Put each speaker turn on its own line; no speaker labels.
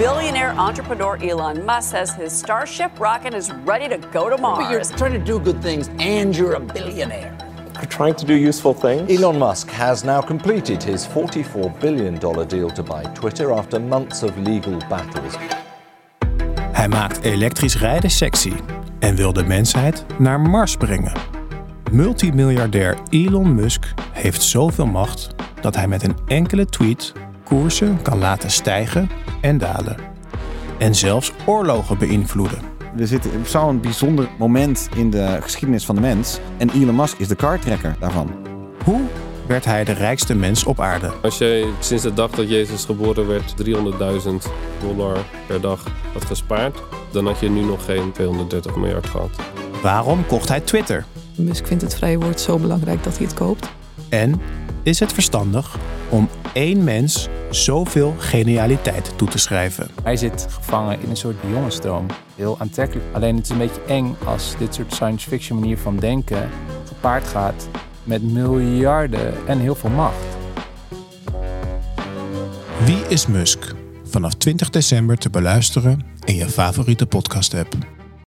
billionaire entrepreneur Elon Musk says his Starship rocket is ready to go to Mars.
But you're trying to do good things and you're a billionaire.
We're trying to do useful things.
Elon Musk has now completed his $44 billion deal to buy Twitter after months of legal battles.
Hij maakt elektrisch rijden sexy en wil de mensheid naar Mars brengen. Multimiljardair Elon Musk heeft zoveel macht dat hij met een enkele tweet koersen kan laten stijgen en dalen. En zelfs oorlogen beïnvloeden.
We zitten op zo'n bijzonder moment in de geschiedenis van de mens. En Elon Musk is de kartrekker daarvan.
Hoe werd hij de rijkste mens op aarde?
Als jij sinds de dag dat Jezus geboren werd 300.000 dollar per dag had gespaard, dan had je nu nog geen 230 miljard gehad.
Waarom kocht hij Twitter?
Musk vindt het vrije woord zo belangrijk dat hij het koopt.
En is het verstandig om één mens zoveel genialiteit toe te schrijven?
Hij zit gevangen in een soort jongenstroom. Heel aantrekkelijk. Alleen het is een beetje eng als dit soort science fiction manier van denken gepaard gaat met miljarden en heel veel macht.
Wie is Musk? Vanaf 20 december te beluisteren in je favoriete podcast app.